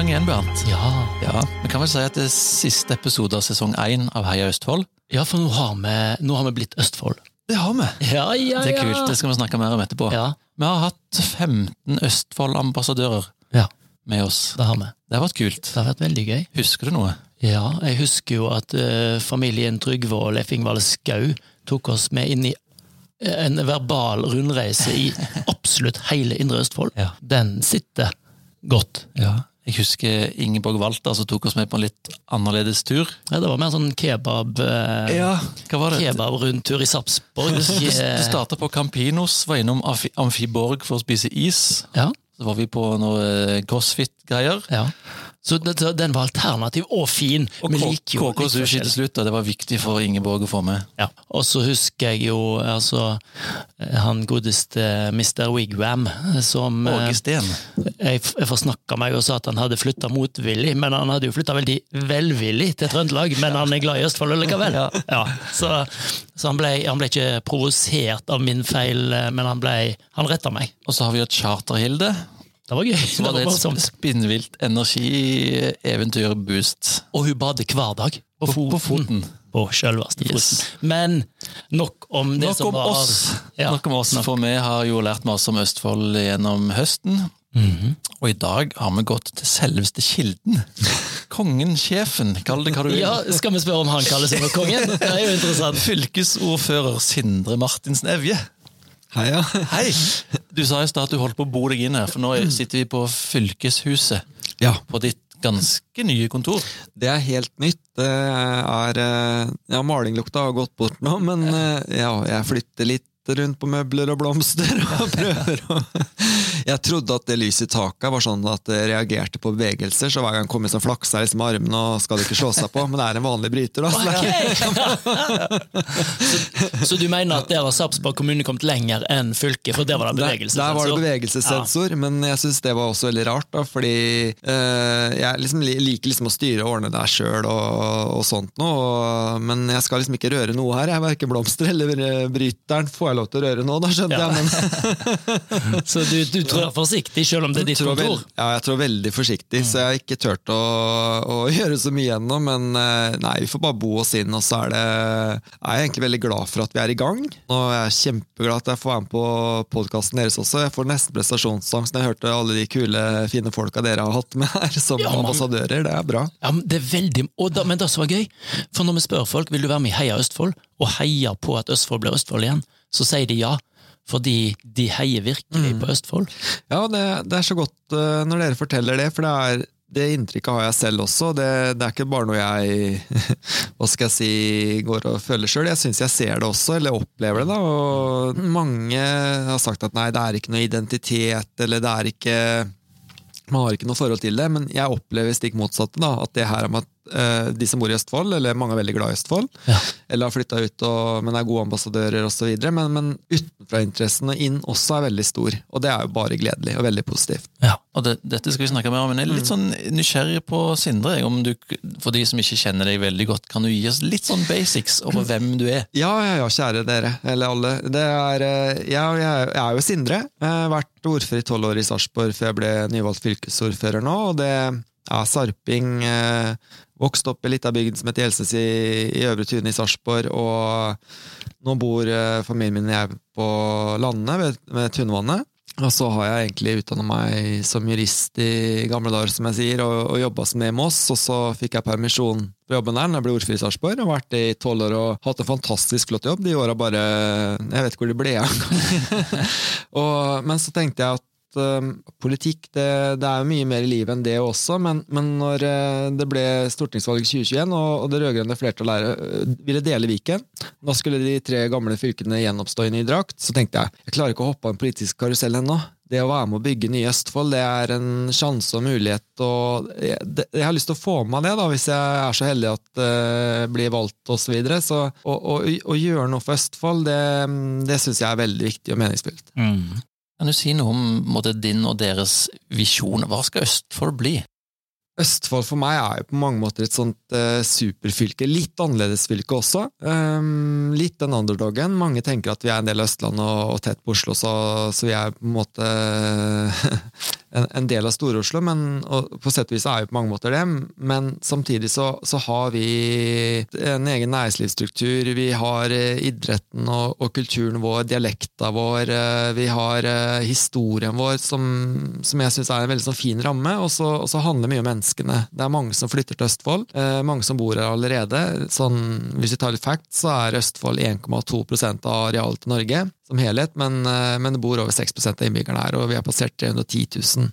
gang igjen, Bernt. Ja. Ja, Vi kan vel si at det er siste episode av sesong én av Heia Østfold. ja, for nå har, vi, nå har vi blitt Østfold. Det har vi. Ja, ja, Det er kult, det skal vi snakke mer om etterpå. Ja, Vi har hatt 15 Østfold-ambassadører ja, med oss. det har vi. Det har vært kult. Det har vært veldig gøy. Husker du noe? Ja, jeg husker jo at uh, familien Trygve og Leif Ingvald Skau tok oss med inn i eh, en verbal rundreise i absolutt hele Indre Østfold. Ja. Den sitter godt. Ja. Jeg husker Ingeborg Walter som tok oss med på en litt annerledes tur. Ja, det var mer sånn kebab, eh, Hva var det? kebab-rundtur i Sarpsborg. Eh, starta på Campinos, var innom Amfiborg for å spise is. Ja, Så var vi på noe eh, crossfit-greier. ja. Så den var alternativ og fin. Og KK-sushi til slutt, og det var viktig for Ingeborg å få med. Ja. Og så husker jeg jo altså han godeste Mr. Wigwam som eh, Åge Steen. Jeg, jeg forsnakka meg og sa at han hadde flytta motvillig, men han hadde jo flytta veldig velvillig til Trøndelag. Men han er glad i Østfold likevel. Ja. så så han, ble, han ble ikke provosert av min feil, eh, men han, ble, han retta meg. Og så har vi jo Charter-Hilde. Det var gøy. Så Det var var det et spinnvilt energi-eventyr-boost. Og hun bader hver dag. På På- foten. på foten. På sjølveste Yes. foten. Men nok om det Nok som om var oss, Ja, Nok om oss, nok. for vi har jo lært masse om Østfold gjennom høsten. Mhm. Og i dag har vi gått til selveste kilden. Kongen, sjefen, kall det hva du vil. Ja, Skal vi spørre om han kaller seg for kongen? Det er jo interessant. Fylkesordfører Sindre Martinsen Evje. Heia. Hei! Du sa i stad at du holdt på å bo deg inn her, for nå sitter vi på fylkeshuset. Ja, På ditt ganske nye kontor. det er helt nytt. Det er eh, Ja, malinglukta har gått bort nå, men eh, ja, jeg flytter litt rundt på møbler og blomster og prøver å Jeg trodde at det lyset i taket var sånn at det reagerte på bevegelser, så hver gang kom jeg som flaksa liksom armene og skal det ikke slå seg på, men det er en vanlig bryter, da. Så så, du mener at der har Sarpsborg kommune kommet lenger enn fylket? For der var det Der, bevegelse? der var det bevegelsessensor, ja. men jeg syns det var også veldig rart. da, Fordi øh, jeg liksom liker liksom å styre og ordne det sjøl og, og sånt noe. Og, men jeg skal liksom ikke røre noe her. Jeg Verken blomster eller eh, bryteren får jeg lov til å røre nå, da skjønte Ja. jeg. Men Så du, du trår forsiktig, selv om det er ditt kontor? vel, ja, jeg trår veldig forsiktig, så jeg har ikke turt å, å gjøre så mye ennå. Men eh, nei, vi får bare bo oss inn, og så er det Jeg er egentlig veldig glad for at vi er i gang. Og jeg er kjempeglad at jeg får være med på podkasten deres også. Jeg får nesten prestasjonsangst når jeg hørte alle de kule, fine folka dere har hatt med her som Ja, ambassadører. Det er bra. Ja, men det er veldig, da, men det som var gøy, for når vi spør folk vil du være med i Heia Østfold, og heier på at Østfold blir Østfold igjen, så sier de ja. Fordi de heier virkelig på Østfold. Ja, det, det er så godt uh, når dere forteller det, for det er det inntrykket har jeg selv også. Det, det er ikke bare noe jeg hva skal jeg si, går og føler sjøl. Jeg syns jeg ser det også, eller opplever det. da, og Mange har sagt at nei, det er ikke noe identitet, eller det er ikke man har ikke noe forhold til det, men jeg opplever stikk motsatte. da, At det her om at de som bor i Østfold, eller mange er veldig glad i Østfold, Ja. eller har flytta ut og, men er gode ambassadører osv., men, men utenfrainteressen og inn også er veldig stor. Og det er jo bare gledelig og veldig positivt. Ja. Og det, Dette skal vi snakke mer om, men jeg er litt sånn nysgjerrig på Sindre. Om du, for de som ikke kjenner deg veldig godt, kan du gi oss litt sånn basics over hvem du er? Ja, ja, ja, kjære dere, eller alle. Det er, eh, jeg, jeg er jo Sindre. Jeg har vært ordfører i tolv år i Sarpsborg før jeg ble nyvalgt fylkesordfører nå. og det ja, Sarping. Vokste opp i lita bygd som heter Hjelses i, i Øvre Tune i Sarpsborg. Og nå bor eh, familien min og jeg på landet ved, ved Tunvannet. Og så har jeg egentlig utdanna meg som jurist i gamle dager, som jeg sier, og, og jobba som det i Moss. Og så fikk jeg permisjon på jobben der når jeg ble ordfører i Sarpsborg. Og vært det i tolv år og hatt en fantastisk flott jobb. De åra bare Jeg vet ikke hvor de ble av. Men så tenkte jeg at um, politikk det, det er jo mye mer i livet enn det også, men, men når uh, det ble stortingsvalg i 2021, og, og det rød-grønne flertallet uh, ville dele Viken, da skulle de tre gamle fylkene gjenoppstå i ny drakt, så tenkte jeg jeg klarer ikke å hoppe av en politisk karusell ennå. Det å være med å bygge nye Østfold, det er en sjanse og mulighet, og jeg, det, jeg har lyst til å få med meg det, da, hvis jeg er så heldig at uh, blir valgt osv. Så, videre. så å, å, å gjøre noe for Østfold, det, det syns jeg er veldig viktig og meningsfylt. Kan du si noe om måte, din og deres visjon? Hva skal Østfold bli? Østfold for meg er jo på mange måter et sånt eh, superfylke. Litt annerledes fylke også. Um, litt den underdogen. Mange tenker at vi er en del av Østlandet og, og tett på Oslo, så, så vi er på en måte en, del av Stor-Oslo, og på sett og vis er jo på mange måter det. Men samtidig så, så har vi en egen næringslivsstruktur. Vi har eh, idretten og, og kulturen vår, dialekta vår. eh, Vi har eh, historien vår, som, som jeg syns er en veldig sånn fin ramme. Og så, og så handler mye om menneskene. Det er mange som flytter til Østfold. Mange som bor her allerede. Sånn, hvis vi tar litt facts, så er Østfold 1,2% av arealet til Norge som helhet, men, eh, men det bor over 6 av innbyggerne her, og vi har passert 310 000.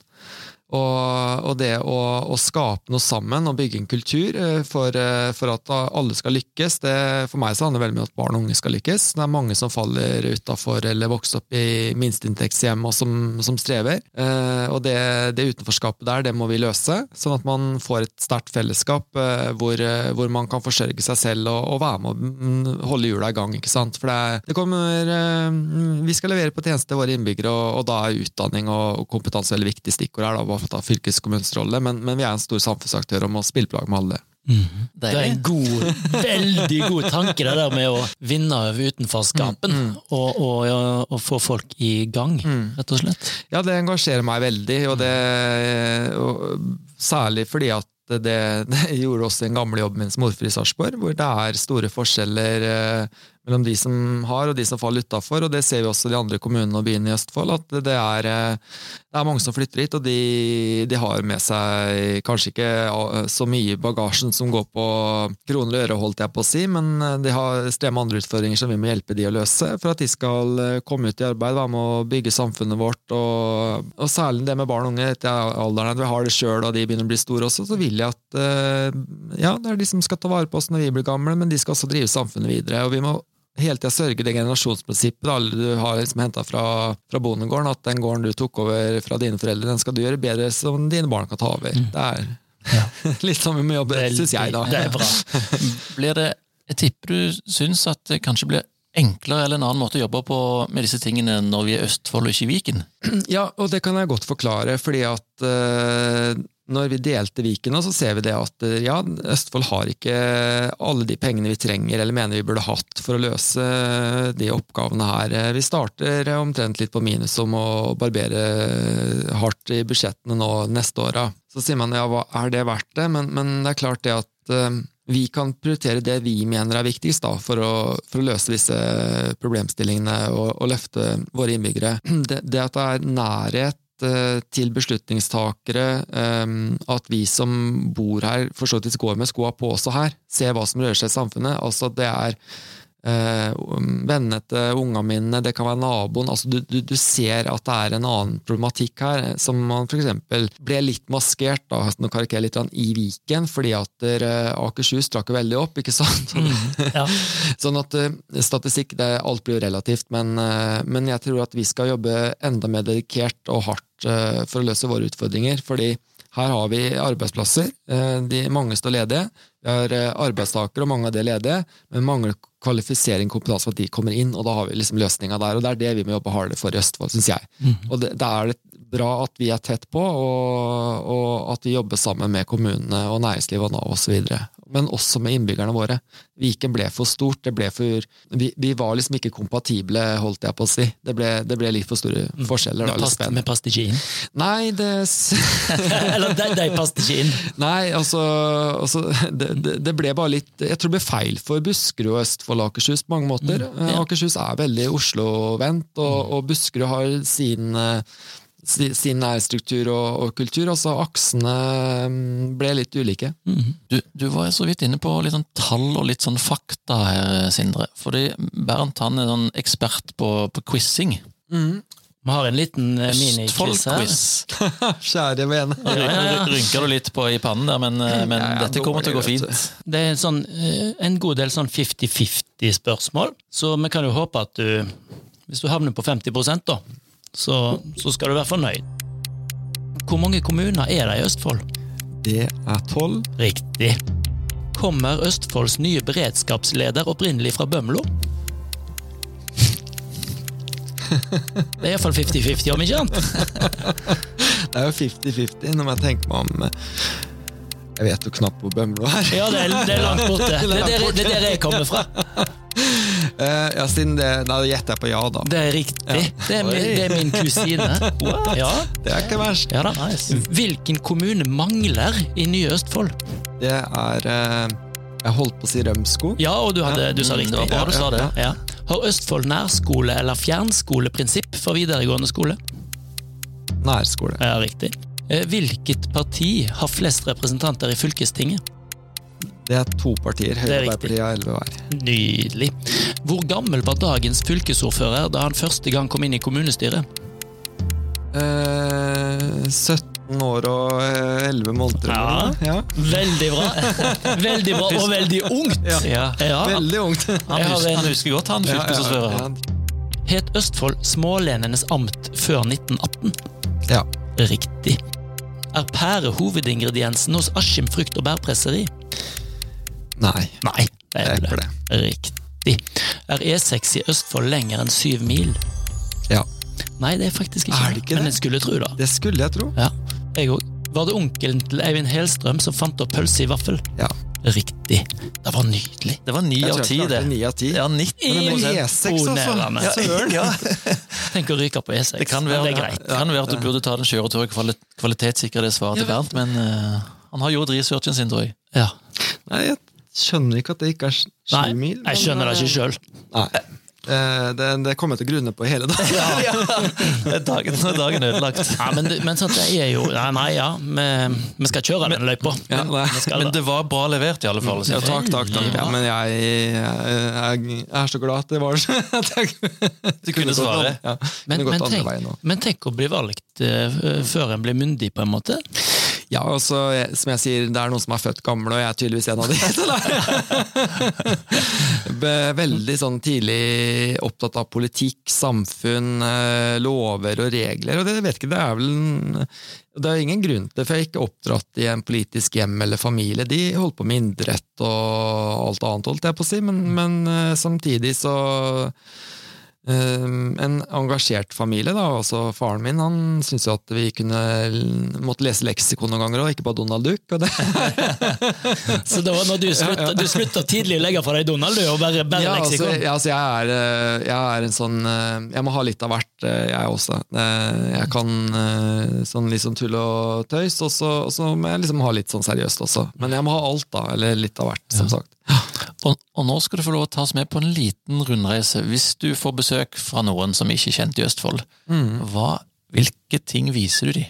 Og, og det å, å skape noe sammen og bygge en kultur eh, for, eh, for at alle skal lykkes, det, for meg så handler det veldig mye om at barn og unge skal lykkes. Det er mange som faller utafor eller vokser opp i minsteinntektshjem og som, som strever. Eh, og det, det utenforskapet der, det må vi løse, sånn at man får et sterkt fellesskap eh, hvor, eh, hvor man kan forsørge seg selv og, og være med å mm, holde hjula i gang. ikke sant? For det, det kommer eh, Vi skal levere på tjeneste til våre innbyggere, og, og da er utdanning og, og kompetanse veldig viktig stikkord her. da, for fylkeskommunens rolle, men, men vi er en stor samfunnsaktør og må spille på lag med alle. Det er en god, veldig god tanke, det der med å vinne over utenforskapen og, og, og få folk i gang, rett og slett. Ja, det engasjerer meg veldig, og det og Særlig fordi at det, det gjorde også en gamle jobb min som ordfører i Sarpsborg, hvor det er store forskjeller eh, mellom de som har og de som faller utafor. Og det ser vi også i de andre kommunene og byene i Østfold, at det er, eh, det er mange som flytter hit, og de, de har med seg kanskje ikke eh, så mye i bagasjen som går på kroner og øre, holdt jeg på å si, men eh, de har stremme andre utfordringer som vi må hjelpe de å løse, for at de skal komme ut i arbeid, være med å bygge samfunnet vårt, og, og særlig det med barn og unge etter alderen at vi har det sjøl og de begynner å bli store også, så vil jeg at ja, det er de som skal ta vare på oss når vi blir gamle, men de skal også drive samfunnet videre. og vi må hele tida sørge det generasjonsprinsippet da, du har liksom henta fra, fra bondegården, at den gården du tok over fra dine foreldre, den skal du gjøre bedre som dine barn kan ta over. Det er litt sånn vi må jobbe, syns jeg, da. Det er bra. Blir det, Jeg tipper du syns at det kanskje blir enklere eller en annen måte å jobbe på med disse tingene når vi er Østfold og ikke Viken? Ja, og det kan jeg godt forklare, fordi at eh, når vi delte Viken så ser vi det at eh, ja, Østfold har ikke alle de pengene vi trenger eller mener vi burde hatt for å løse de oppgavene her. Eh, Vi starter omtrent litt på minus om å barbere hardt i budsjettene nå neste åra. Så sier man ja, hva er det verdt det? Men, men det er klart det at eh, vi kan prioritere det vi mener er viktigst da, for, å, for å løse disse problemstillingene og, og løfte våre innbyggere. Det, det at det er nærhet eh, til beslutningstakere, eh, at vi som bor her, for så vidt går med skoa på også her, ser hva som rører seg i samfunnet. altså Det er eh, vennene til ungene mine, det kan være naboen. altså du, du, du ser at det er en annen problematikk her, som man eksempel ble litt maskert da, nå karikerer litt i Viken, fordi at eh, Akershus strakk jo veldig opp, ikke sant? Ja. Sånn at eh, statistikk, det, alt blir jo relativt, men, eh, men jeg tror at vi skal jobbe enda mer dedikert og hardt eh, for å løse våre utfordringer. fordi her har vi arbeidsplasser, de, mange står ledige. Vi har arbeidstakere, og mange av de er ledige, men mangler kvalifisering kompetanse for at de kommer inn, og da har vi liksom løsninga der. og Det er det vi må jobbe hardere for i Østfold, syns jeg. Og det, Da er det bra at vi er tett på, og, og at vi jobber sammen med kommunene og næringslivet og Nav osv. Men også med innbyggerne våre. Viken ble for stort. det ble for, vi, vi var liksom ikke kompatible, holdt jeg på å si. Det ble, det ble litt for store forskjeller. Mm. Vi eller passet, spenn. vi passet ikke inn. Nei, det Eller de, de passet ikke inn. Nei, altså, altså det, det, det ble bare litt Jeg tror det ble feil for Buskerud og Østfold og Akershus på mange måter. Eh, Akershus er veldig Oslo-vendt, og, og Buskerud har sin eh, sin nærstruktur og, og kultur. Altså aksene mm, ble litt ulike. Du, du var så vidt inne på litt sånn tall og litt sånn fakta her, Sindre. Fordi Bernt han er sånn ekspert på, på quizing. Vi har en liten eh, miniquiz her. Kjære vene. Ja, ja, ja. Rynker du litt på i pannen der, men, eh, men Ja, ja, dette kommer til å gå fint. Det er en, sånn, eh, en god del sånn 50-50-spørsmål, så vi kan jo håpe at du Hvis du havner på 50% da, så, så skal du være fornøyd. Hvor mange kommuner er det i Østfold? Det er tolv. Riktig. Kommer Østfolds nye beredskapsleder opprinnelig fra Bømlo? Det er iallfall 50-50, om ikke annet. Det er jo 50-50 når jeg tenker meg om eh, Jeg vet jo knapt hvor Bømlo er. Ja, det er, det er langt borte. Det er der, det er der jeg kommer fra. Eh, ja, siden det da gjetter jeg på ja, da. Det er riktig. Det, er min, det er min kusine. Ja, Det er ikke verst. ja. Nice. Hvilken kommune mangler i Nye Østfold? Det er eh, Jeg holdt på å si Rømskog. Ja, og du, hadde, du sa riktig. bra du sa det. Ja. Har Østfold nærskole eller fjernskoleprinsipp for videregående skole? Nærskole. Ja, riktig. Eh, Hvilket parti har flest representanter i fylkestinget? Det er to partier. Høyre er og elleve hver. Nydelig. Hvor gammel var dagens fylkesordfører da han første gang kom inn i kommunestyret? Eh, 17 år og eh, 11 måneder. Ja. ja. Veldig bra. Veldig bra, og veldig ungt. Ja. Ja. Ja. Veldig ungt. Han, husker, en- han husker godt, han Ja, ja, fylkesordføreren. ja. Het Østfold smålenenes amt før 1918? Ja. Riktig. Er pære hovedingrediensen hos Askim frukt- og bærpresseri? Nei, Nei, det det er ikke det. Riktig. Er E6 i Østfold lenger enn syv mil? Ja. Nei, det er faktisk ikke Er det ikke Men det? jeg skulle tro da. Det skulle jeg tro. Ja, jeg òg. Var det onkelen til Eivind Helstrøm som fant opp pølse i vaffel? Ja. Riktig. Det var nydelig. Det var ni av ti, det. klarte ni av 10. Ja, 90 Men det prosent. med E6, altså. Tenk å ryke på E6. Det kan være, det er greit. det kan være at du burde ta den kjøreturen og kvali kvalitetssikre det svaret til Bernt, men uh, han har gjort researchen sin, tror jeg. Ja. Nei, jeg skjønner ikke at det ikke er sju mil. Nei, jeg skjønner det ikke sjøl. Eh, Det, det kommer jeg til å grunne på hele dagen. Ja, er dagen, er dagen ødelagt. Ja, men, men sånn, det er jo Nei, nei ja, vi, vi skal kjøre den løypa. Ja, Men det. var bra levert, i alle fall. Ja, takk, takk, takk. Ja, men jeg, jeg, jeg er så glad at det var sånn. Du kunne svare. Ja, Men, kunne men, men, tenk, men tenk å bli valgt uh, før en blir myndig, på en måte. Ja, og så, som jeg sier, det er noen som er født gamle, og jeg er tydeligvis en av de. Veldig sånn tidlig opptatt av politikk, samfunn, eh, lover og regler. Og det vet ikke, det er vel en, Det er ingen grunn til, for jeg er ikke oppdratt i en politisk hjem eller familie. De holdt på med idrett og alt annet, holdt jeg på å si, men, men eh, samtidig så en engasjert familie. da, altså Faren min han syntes jo at vi kunne måtte lese leksikon noen ganger, og ikke bare Donald Duck. og det, Så det var når du slutta, du slutta tidlig å legge fra deg Donald, du, og bare, bare ja, altså, leksikon? ja, altså, jeg, er, eh, jeg er en sånn eh, Jeg må ha litt av hvert, eh, jeg også. Jeg kan sånn sånn tull og tøys, og så, må jeg liksom ha litt sånn seriøst også. Men jeg må ha alt, da. Eller litt av hvert, som sagt. Og, og nå skal du få lov å ta oss med på en liten rundreise. Hvis du får besøk fra noen som ikke er kjent i Østfold, hva, hvilke ting viser du dem?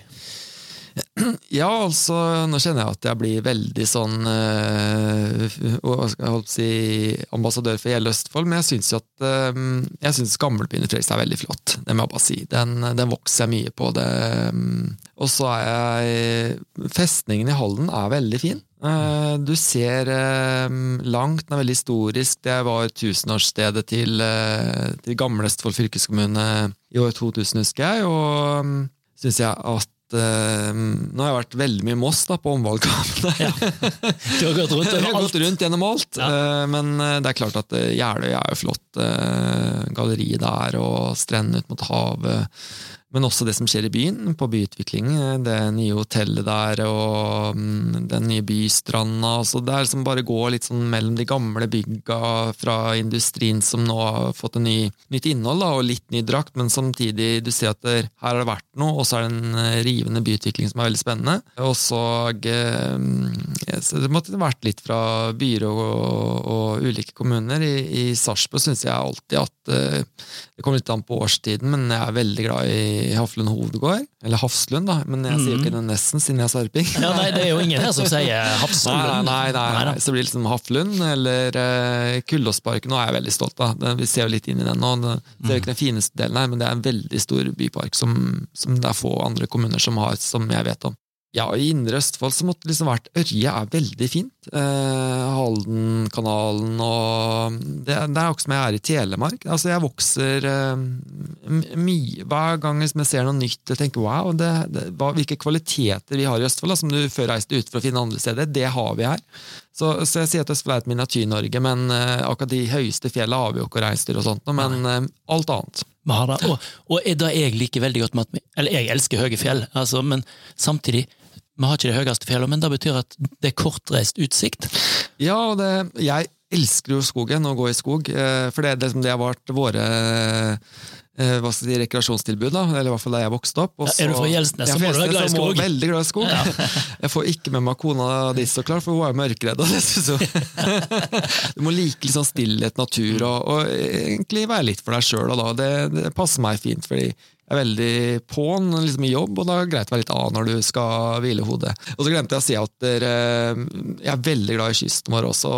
Ja, altså, nå kjenner jeg at jeg blir veldig sånn øh, hva skal jeg si, ambassadør for hele Østfold, men jeg syns jo at øh, jeg synes gamlebyen i Fredrikstad er veldig flott. Det må jeg bare si. Den, den vokser jeg mye på. Det, øh, og så er jeg Festningen i Halden er veldig fin. Eh, Du ser langt, den er veldig historisk. Det var tusenårsstedet til, til gamle Østfold fylkeskommune i år 2000, husker jeg, og syns jeg at eh, Nå har jeg vært veldig mye Moss da, på omvalgkampene. Ja. Du har gått rundt har gått rundt gjennom alt. Ja. Uh, Men eh, det er klart at Jeløya er jo flott. Uh, Galleriet der og strendene ut mot havet. Men også det som skjer i byen, på byutvikling. eh, Det nye hotellet der og mm, den nye bystranda. Så det er liksom bare gå litt sånn mellom de gamle bygga fra industrien som nå har fått en ny, nytt innhold da, og litt ny drakt, men samtidig du ser at her har det vært noe, og så er det en eh, rivende byutvikling som er veldig spennende. Og så eh, Det måtte vært litt fra byer og, og, ulike kommuner. I, i Sarpsborg syns jeg alltid at Det kommer litt an på årstiden, men jeg er veldig glad i Haflund hovedgård. Eller Hafslund, da, men jeg sier jo ikke det nesten, siden jeg er sarping. Ja, nei, det er jo ingen her som sier Nei, Hafslund. nei, nei, nei, nei. Så blir det liksom Haflund eller uh, Kullåsparken. Nå er jeg veldig stolt av. Vi ser jo litt inn i den nå. Det det er jo ikke den fineste delen her, men det er en veldig stor bypark som, som det er få andre kommuner som har, som jeg vet om. Ja, i Indre Østfold så måtte det liksom vært Ørje er veldig fint. Eh, Haldenkanalen og det, det er akkurat som jeg er i Telemark. Altså, jeg vokser eh, mye Hver gang liksom jeg ser noe nytt og tenker wow, det, det, hva, hvilke kvaliteter vi har i Østfold, da, som du før reiste ut for å finne andre steder, det har vi her. Så, så jeg sier at Østfold er et Miniatyr-Norge, men eh, akkurat de høyeste fjellene har vi jo ikke å reise til, og sånt, men eh, alt annet. Og, og det jeg liker veldig godt med at vi Eller jeg elsker høye fjell, altså, men samtidig vi har ikke de høyeste fjellene, men det betyr at det er kortreist utsikt. Ja, og det, jeg elsker jo skogen, å gå i skog. eh, For det, liksom det har vært våre eh, hva skal jeg si, rekreasjonstilbud, da, eller i hvert fall da jeg vokste opp. Og Ja, er du fra Gjelsnes, så må du være glad i skog. Veldig glad i skog. Jeg får ikke med meg kona di, så klart, for hun er jo mørkredd. Det. Du må like sånn stillhet, natur, og, og egentlig være litt for deg sjøl. Det, det passer meg fint, fordi jeg er veldig på'n liksom i jobb, og da er det greit å være litt av når du skal hvile hodet. Og så glemte jeg å si at dere, jeg er veldig glad i kysten vår også,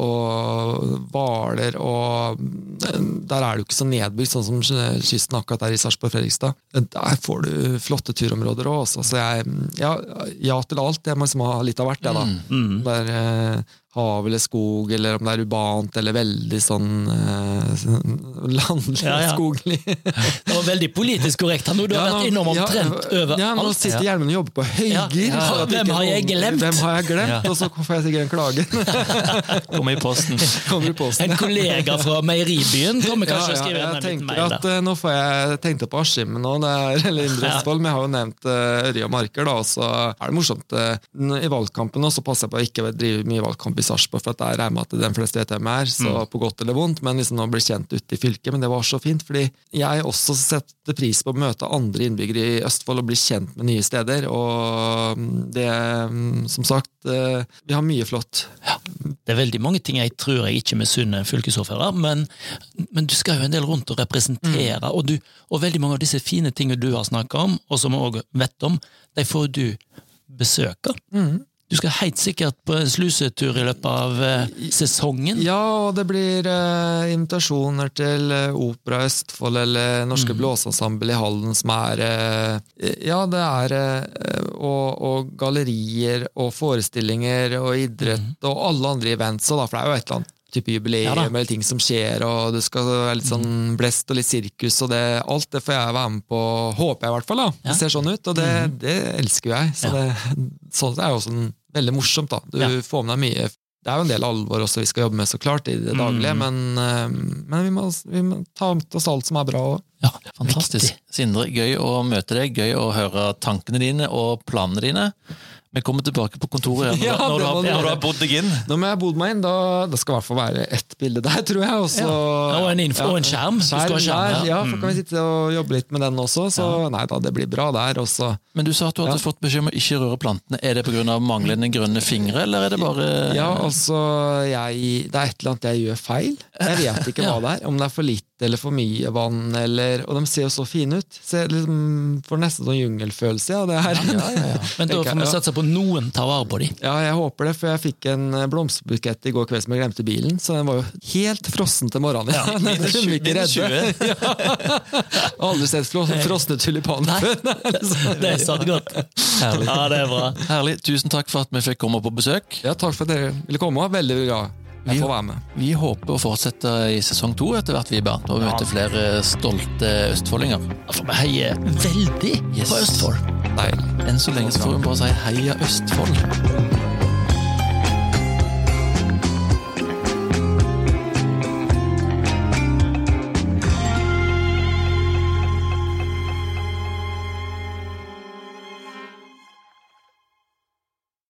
og Hvaler og Der er det jo ikke så nedbygd, sånn som kysten akkurat der i Sarpsborg-Fredrikstad. Der får du flotte turområder òg, også. Så jeg ja, ja til alt. Jeg må liksom ha litt av hvert, jeg, da. Mm. Mm. Der, eh, hav eller skog, eller om det er urbant, eller veldig sånn eh, landlig Ja, ja. skoglig. Det var veldig politisk korrekt. nå. Du har Ja, vært innom omtrent ja, overalt. Ja, nå sitter hjelmen og jobber på høygir. Hvem har jeg glemt? Hvem har jeg glemt? Og så får jeg sikkert en klage. Kommer i posten. Kommer i posten. En kollega fra meieribyen kommer kanskje og skriver en liten mail. at der. eh, nå får jeg tenkt tenkte på Askim nå, det er, eller Indre. Østfold, men jeg har jo nevnt uh, og Marker, da, og så er det morsomt. eh, I valgkampen nå, så passer jeg på å ikke drive mye valgkamp i Sarpsborg, for at der regner jeg med at de fleste vet hvem jeg er, så Mm. på godt eller vondt, men liksom nå bli kjent ute i fylket. Men det var så fint, fordi jeg også setter pris på å møte andre innbyggere i Østfold og bli kjent med nye steder, og mm, det, mm, som sagt, eh, vi har mye flott. Ja. Det er veldig mange ting jeg tror jeg ikke misunner fylkesordfører, men, men du skal jo en del rundt og representere, Mm. og, du, og veldig mange av disse fine tingene du har snakka om, og som vi òg vet om, de får du besøke. Mm. Du skal helt sikkert på slusetur i løpet av eh, sesongen. Ja, og det blir eh, invitasjoner til eh, Opera Østfold eller Norske Blåseensemble i Halden som er eh, Ja, det er eh, og, og gallerier og forestillinger og idrett og alle andre events, da, for det er jo et eller annet type jubileum Ja eller ting som skjer, og det skal være litt sånn blest og litt sirkus, og det, alt det får jeg være med på, håper jeg i hvert fall. da. Ja. Det ser sånn ut, og det, det elsker jo jeg. Så det, sånn er jo også en- veldig morsomt. da. Du Ja. får med deg mye det er jo en del alvor også vi skal jobbe med, så klart, i det daglige, Mm. men, eh, men vi, må, vi må ta med oss alt som er bra Også. Ja, Fantastisk. Viktig. Sindre, gøy å møte deg, gøy å høre tankene dine og planene dine. Vi kommer tilbake på kontoret igjen Ja, når, du har, når du har bodd deg inn. Når jeg har bodd meg inn, da, det skal i hvert fall være ett bilde der, tror jeg. Og, så, Ja, og en info- og en skjerm. Du skal ha Skjerm skjerm, der, ja. ja, for kan vi sitte og jobbe litt med den også. Så nei da, det blir bra der. også. Men du sa at du hadde Ja. fått beskjed om å ikke røre plantene. Er det pga. manglende grønne fingre, eller er det bare Ja, altså jeg, Det er et eller annet jeg gjør feil. Jeg vet ikke hva det er. Om det er for litt eller for mye vann, eller Og de ser jo så fine ut. Så liksom, Får nesten sånn jungelfølelse av det her. Ja, ja, ja. Men da får vi ja. satse på noen tar vare på dem. Ja, jeg håper det, for jeg fikk en eh, blomsterbukett i går kveld som jeg glemte i bilen, så den var jo helt frossen til morgenen. Ja, den kunne vi ikke redde. Jeg har aldri sett frosne tulipaner før. Det er sant godt. Herlig. Ja, det er bra. Herlig. Tusen takk for at vi fikk komme på besøk. Ja, takk for at dere ville komme. Veldig bra. Jeg får være med. Vi håper å fortsette i sesong to etter hvert, vi, Bernt, og møte flere stolte østfoldinger. For vi heier veldig Yes. på Østfold. Deilig. Enn så lenge så får vi bare si heia Østfold.